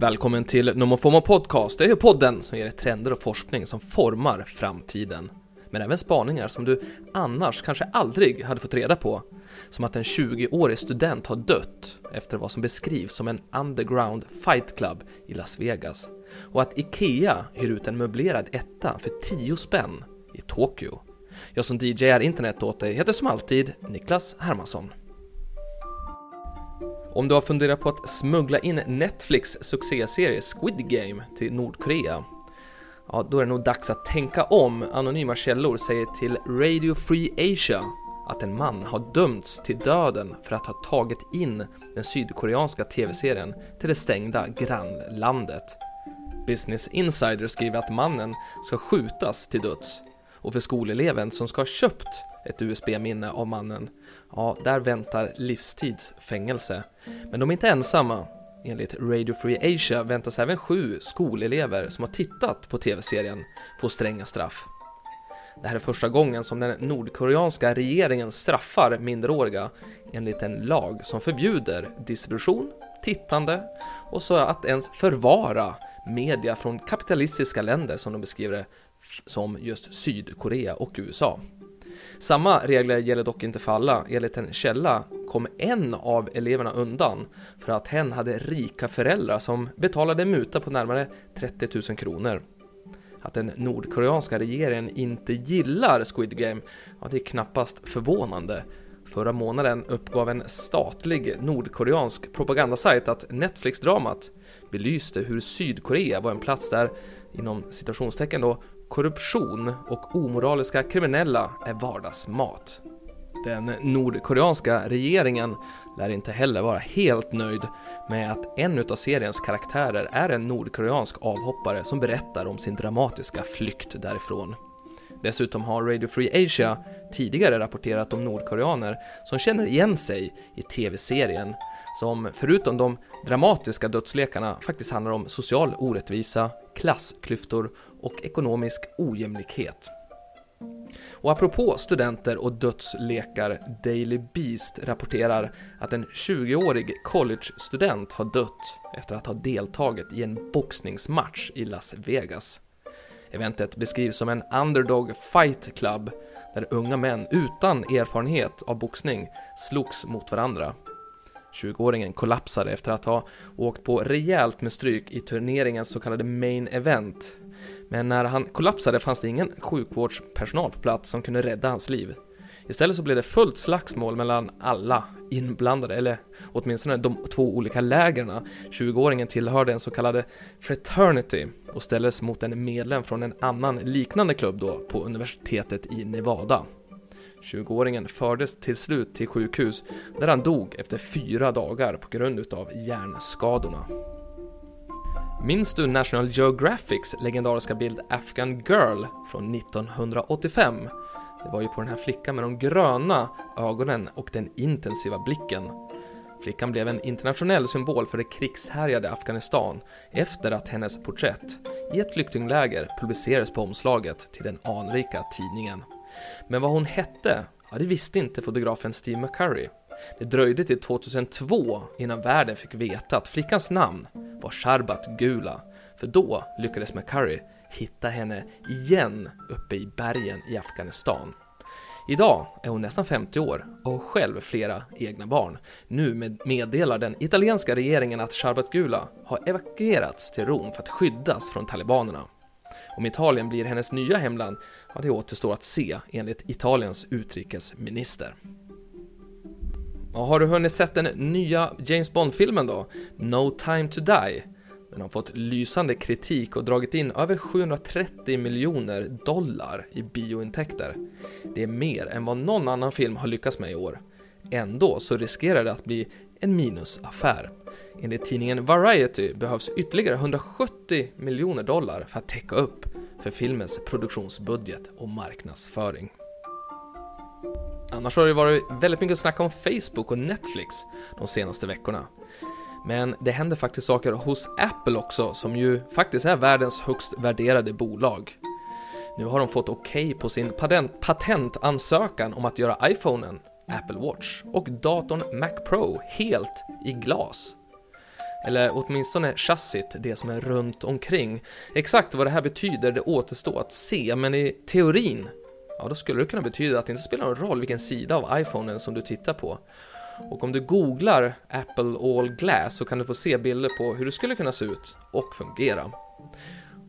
Välkommen till NomoFomo Podcast. Det är ju podden som ger dig trender och forskning som formar framtiden. Men även spaningar som du annars kanske aldrig hade fått reda på. Som att en 20-årig student har dött efter vad som beskrivs som en underground fight club i Las Vegas. Och att IKEA hyr ut en möblerad etta för 10 spänn i Tokyo. Jag som DJar internet åt dig heter som alltid Niklas Hermansson. Om du har funderat på att smuggla in Netflix succéserie Squid Game till Nordkorea, ja då är det nog dags att tänka om. Anonyma källor säger till Radio Free Asia att en man har dömts till döden för att ha tagit in den sydkoreanska tv-serien till det stängda grannlandet. Business Insider skriver att mannen ska skjutas till döds och för skoleleven som ska ha köpt ett USB-minne av mannen, ja, där väntar livstidsfängelse. Men de är inte ensamma. Enligt Radio Free Asia väntas även sju skolelever som har tittat på tv-serien få stränga straff. Det här är första gången som den nordkoreanska regeringen straffar minderåriga enligt en lag som förbjuder distribution, tittande och så att ens förvara media från kapitalistiska länder som de beskriver det som just Sydkorea och USA. Samma regler gäller dock inte för alla. Enligt en källa kom en av eleverna undan för att hen hade rika föräldrar som betalade muta på närmare 30 000 kronor. Att den nordkoreanska regeringen inte gillar Squid Game, ja det är knappast förvånande. Förra månaden uppgav en statlig nordkoreansk propagandasajt att Netflix-dramat belyste hur Sydkorea var en plats där, inom citationstecken då, korruption och omoraliska kriminella är vardagsmat. Den nordkoreanska regeringen lär inte heller vara helt nöjd med att en av seriens karaktärer är en nordkoreansk avhoppare som berättar om sin dramatiska flykt därifrån. Dessutom har Radio Free Asia tidigare rapporterat om nordkoreaner som känner igen sig i tv-serien som förutom de dramatiska dödslekarna faktiskt handlar om social orättvisa, klassklyftor och ekonomisk ojämlikhet. Och apropå studenter och dödslekar, Daily Beast rapporterar att en 20-årig college-student har dött efter att ha deltagit i en boxningsmatch i Las Vegas. Eventet beskrivs som en underdog fight club där unga män utan erfarenhet av boxning slogs mot varandra 20-åringen kollapsade efter att ha åkt på rejält med stryk i turneringens så kallade main event. Men när han kollapsade fanns det ingen sjukvårdspersonal på plats som kunde rädda hans liv. Istället så blev det fullt slagsmål mellan alla inblandade, eller åtminstone de två olika lägren. 20-åringen tillhörde en så kallad fraternity och ställdes mot en medlem från en annan liknande klubb då på universitetet i Nevada. 20-åringen fördes till slut till sjukhus där han dog efter fyra dagar på grund utav hjärnskadorna. Minns du National Geographics legendariska bild Afghan Girl från 1985? Det var ju på den här flickan med de gröna ögonen och den intensiva blicken. Flickan blev en internationell symbol för det krigshärjade Afghanistan efter att hennes porträtt i ett flyktingläger publicerades på omslaget till den anrika tidningen. Men vad hon hette, ja, det visste inte fotografen Steve McCurry. Det dröjde till 2002 innan världen fick veta att flickans namn var Sharbat Gula, för då lyckades McCurry hitta henne igen uppe i bergen i Afghanistan. Idag är hon nästan 50 år och har själv flera egna barn. Nu meddelar den italienska regeringen att Sharbat Gula har evakuerats till Rom för att skyddas från talibanerna. Om Italien blir hennes nya hemland, ja det återstår att se enligt Italiens utrikesminister. Och har du hunnit sett den nya James Bond-filmen då? No time to die? Den har fått lysande kritik och dragit in över 730 miljoner dollar i biointäkter. Det är mer än vad någon annan film har lyckats med i år. Ändå så riskerar det att bli en minusaffär. Enligt tidningen Variety behövs ytterligare 170 miljoner dollar för att täcka upp för filmens produktionsbudget och marknadsföring. Annars har det varit väldigt mycket snack om Facebook och Netflix de senaste veckorna. Men det händer faktiskt saker hos Apple också, som ju faktiskt är världens högst värderade bolag. Nu har de fått okej okay på sin patent patentansökan om att göra iPhonen, Apple Watch och datorn Mac Pro helt i glas. Eller åtminstone chassit, det som är runt omkring. Exakt vad det här betyder, det återstår att se, men i teorin, ja då skulle det kunna betyda att det inte spelar någon roll vilken sida av iPhonen som du tittar på. Och om du googlar Apple All Glass så kan du få se bilder på hur det skulle kunna se ut och fungera.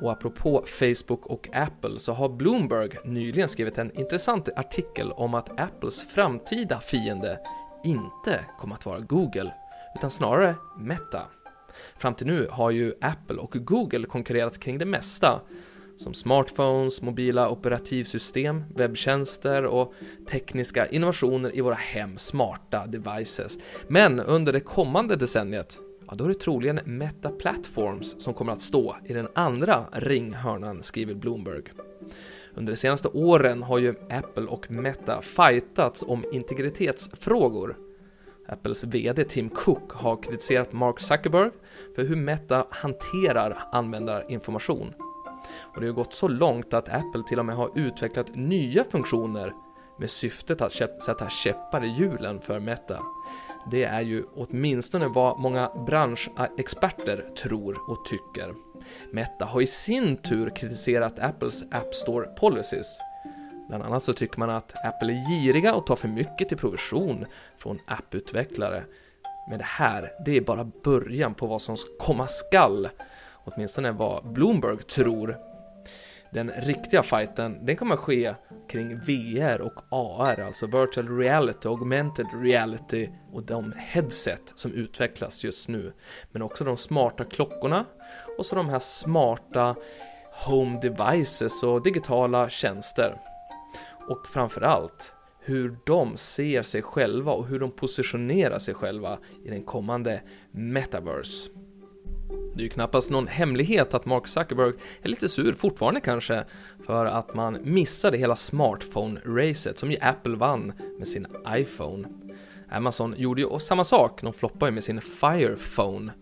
Och apropå Facebook och Apple så har Bloomberg nyligen skrivit en intressant artikel om att Apples framtida fiende inte kommer att vara Google, utan snarare Meta. Fram till nu har ju Apple och Google konkurrerat kring det mesta, som smartphones, mobila operativsystem, webbtjänster och tekniska innovationer i våra hem, smarta devices. Men under det kommande decenniet ja, då är det troligen Meta Platforms som kommer att stå i den andra ringhörnan, skriver Bloomberg. Under de senaste åren har ju Apple och Meta fightats om integritetsfrågor. Apples VD Tim Cook har kritiserat Mark Zuckerberg för hur Meta hanterar användarinformation. Och det har gått så långt att Apple till och med har utvecklat nya funktioner med syftet att sätta käppar i hjulen för Meta. Det är ju åtminstone vad många branschexperter tror och tycker. Meta har i sin tur kritiserat Apples App Store Policies. Bland annat så tycker man att Apple är giriga och tar för mycket till provision från apputvecklare. Men det här, det är bara början på vad som komma skall. Åtminstone vad Bloomberg tror den riktiga fighten, den kommer ske kring VR och AR, alltså virtual reality, augmented reality och de headset som utvecklas just nu. Men också de smarta klockorna och så de här smarta home devices och digitala tjänster. Och framförallt hur de ser sig själva och hur de positionerar sig själva i den kommande metaverse. Det är ju knappast någon hemlighet att Mark Zuckerberg är lite sur fortfarande kanske för att man missade hela smartphone-racet som ju Apple vann med sin iPhone. Amazon gjorde ju samma sak, de floppade ju med sin Fire Phone.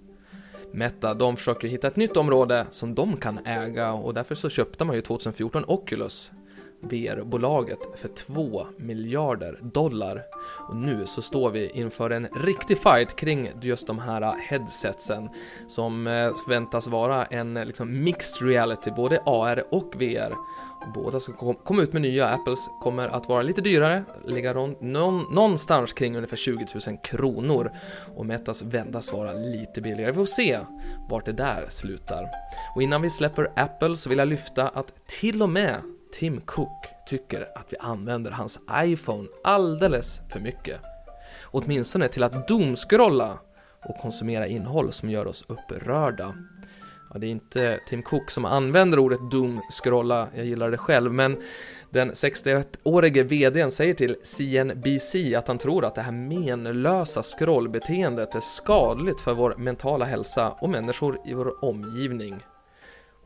Meta, de försöker hitta ett nytt område som de kan äga och därför så köpte man ju 2014 Oculus VR-bolaget för 2 miljarder dollar. Och nu så står vi inför en riktig fight kring just de här headsetsen som eh, väntas vara en liksom mixed reality, både AR och VR. Båda ska komma ut med nya, Apples kommer att vara lite dyrare, ligga någonstans kring ungefär 20 000 kronor och Metas vändas vara lite billigare. Vi får se vart det där slutar. Och innan vi släpper Apple så vill jag lyfta att till och med Tim Cook tycker att vi använder hans iPhone alldeles för mycket. Åtminstone till att doomscrolla och konsumera innehåll som gör oss upprörda. Ja, det är inte Tim Cook som använder ordet doomscrolla, jag gillar det själv, men den 61-årige VDn säger till CNBC att han tror att det här menlösa scrollbeteendet är skadligt för vår mentala hälsa och människor i vår omgivning.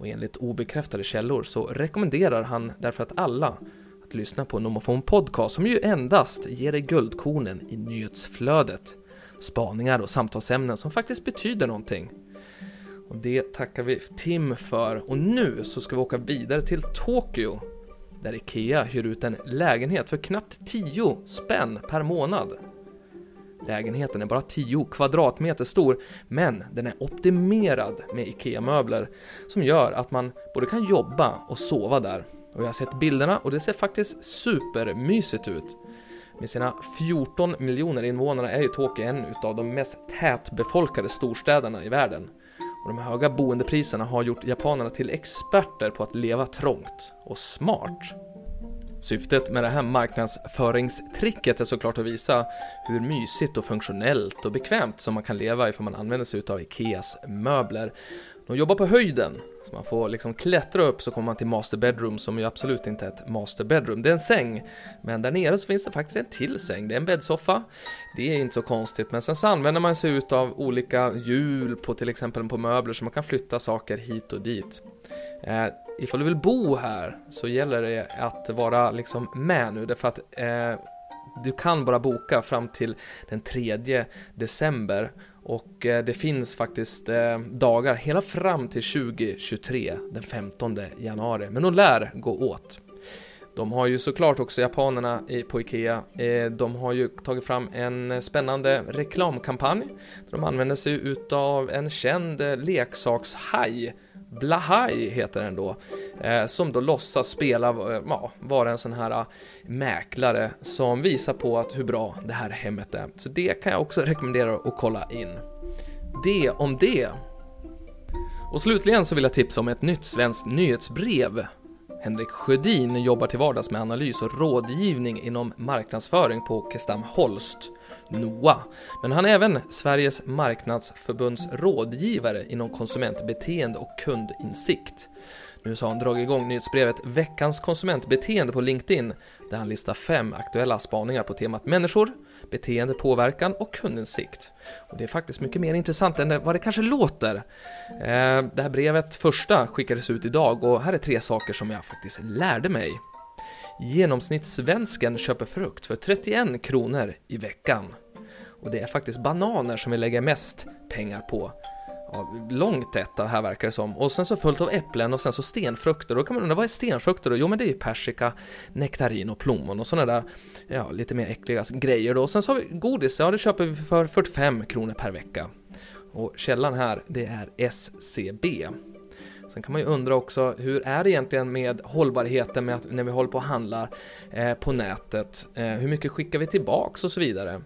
Och enligt obekräftade källor så rekommenderar han därför att alla att lyssna på Nomofon Podcast som ju endast ger dig guldkornen i nyhetsflödet. Spaningar och samtalsämnen som faktiskt betyder någonting. Och det tackar vi Tim för. Och nu så ska vi åka vidare till Tokyo där IKEA hyr ut en lägenhet för knappt 10 spänn per månad. Lägenheten är bara 10 kvadratmeter stor, men den är optimerad med IKEA-möbler som gör att man både kan jobba och sova där. Och jag har sett bilderna och det ser faktiskt supermysigt ut. Med sina 14 miljoner invånare är ju Tokyo en utav de mest tätbefolkade storstäderna i världen. Och de höga boendepriserna har gjort japanerna till experter på att leva trångt och smart. Syftet med det här marknadsföringstricket är såklart att visa hur mysigt och funktionellt och bekvämt som man kan leva ifall man använder sig av Ikeas möbler. De jobbar på höjden, så man får liksom klättra upp så kommer man till master bedroom som ju absolut inte är ett master bedroom. Det är en säng, men där nere så finns det faktiskt en till säng. Det är en bäddsoffa. Det är inte så konstigt, men sen så använder man sig av olika hjul på till exempel på möbler så man kan flytta saker hit och dit. Eh, Ifall du vill bo här så gäller det att vara liksom med nu, därför att eh, du kan bara boka fram till den 3 december och eh, det finns faktiskt eh, dagar hela fram till 2023, den 15 januari. Men de lär gå åt. De har ju såklart också japanerna på IKEA. Eh, de har ju tagit fram en spännande reklamkampanj. Där de använder sig utav en känd eh, leksakshaj Blahaj heter den då, eh, som då låtsas spela, eh, ja, vara en sån här eh, mäklare som visar på att hur bra det här hemmet är. Så det kan jag också rekommendera att kolla in. Det om det. Och slutligen så vill jag tipsa om ett nytt svenskt nyhetsbrev Henrik Sjödin jobbar till vardags med analys och rådgivning inom marknadsföring på Kestam Holst, NOA. Men han är även Sveriges marknadsförbunds rådgivare inom konsumentbeteende och kundinsikt. Nu så har han dragit igång nyhetsbrevet Veckans konsumentbeteende på LinkedIn där han listar fem aktuella spaningar på temat människor, beteendepåverkan och kundinsikt. Och det är faktiskt mycket mer intressant än vad det kanske låter. Eh, det här brevet, första, skickades ut idag och här är tre saker som jag faktiskt lärde mig. Genomsnittssvensken köper frukt för 31 kronor i veckan. Och det är faktiskt bananer som vi lägger mest pengar på ja, långt detta här verkar det som. Och sen så fullt av äpplen och sen så stenfrukter. Då kan man undra, vad är stenfrukter då? Jo men det är ju persika, nektarin och plommon och sådana där, ja, lite mer äckliga grejer då. Och sen så har vi godis, ja det köper vi för 45 kronor per vecka. Och källan här, det är SCB. Sen kan man ju undra också, hur är det egentligen med hållbarheten med att när vi håller på och handlar eh, på nätet? Eh, hur mycket skickar vi tillbaks och så vidare?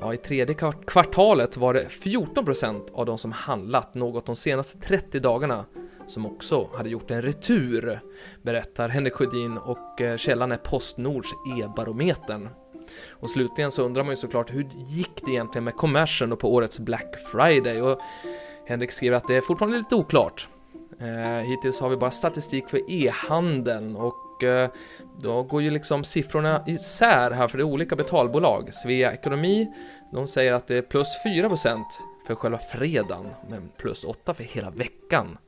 Ja, I tredje kvartalet var det 14% av de som handlat något de senaste 30 dagarna som också hade gjort en retur, berättar Henrik Sjödin och eh, källan är Postnords e-barometern. Och slutligen så undrar man ju såklart hur gick det egentligen med kommersen på årets Black Friday? Och Henrik skriver att det är fortfarande lite oklart. Eh, hittills har vi bara statistik för e-handeln och och eh, då går ju liksom siffrorna isär här för det är olika betalbolag. Svea Ekonomi, de säger att det är plus 4% för själva fredagen, men plus 8% för hela veckan.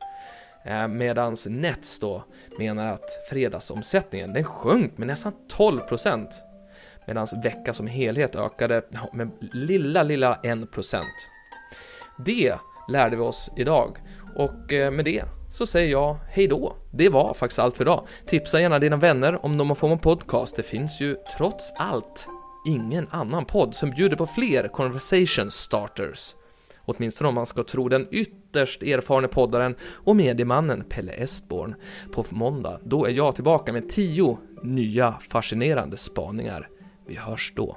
Eh, medans Nets då menar att fredagsomsättningen den sjönk med nästan 12% medan vecka som helhet ökade med lilla, lilla 1%. Det lärde vi oss idag och eh, med det så säger jag hej då. Det var faktiskt allt för idag. Tipsa gärna dina vänner om de har fått en podcast. Det finns ju trots allt ingen annan podd som bjuder på fler conversation starters. Åtminstone om man ska tro den ytterst erfarne poddaren och mediemannen Pelle Estborn. På måndag, då är jag tillbaka med tio nya fascinerande spaningar. Vi hörs då.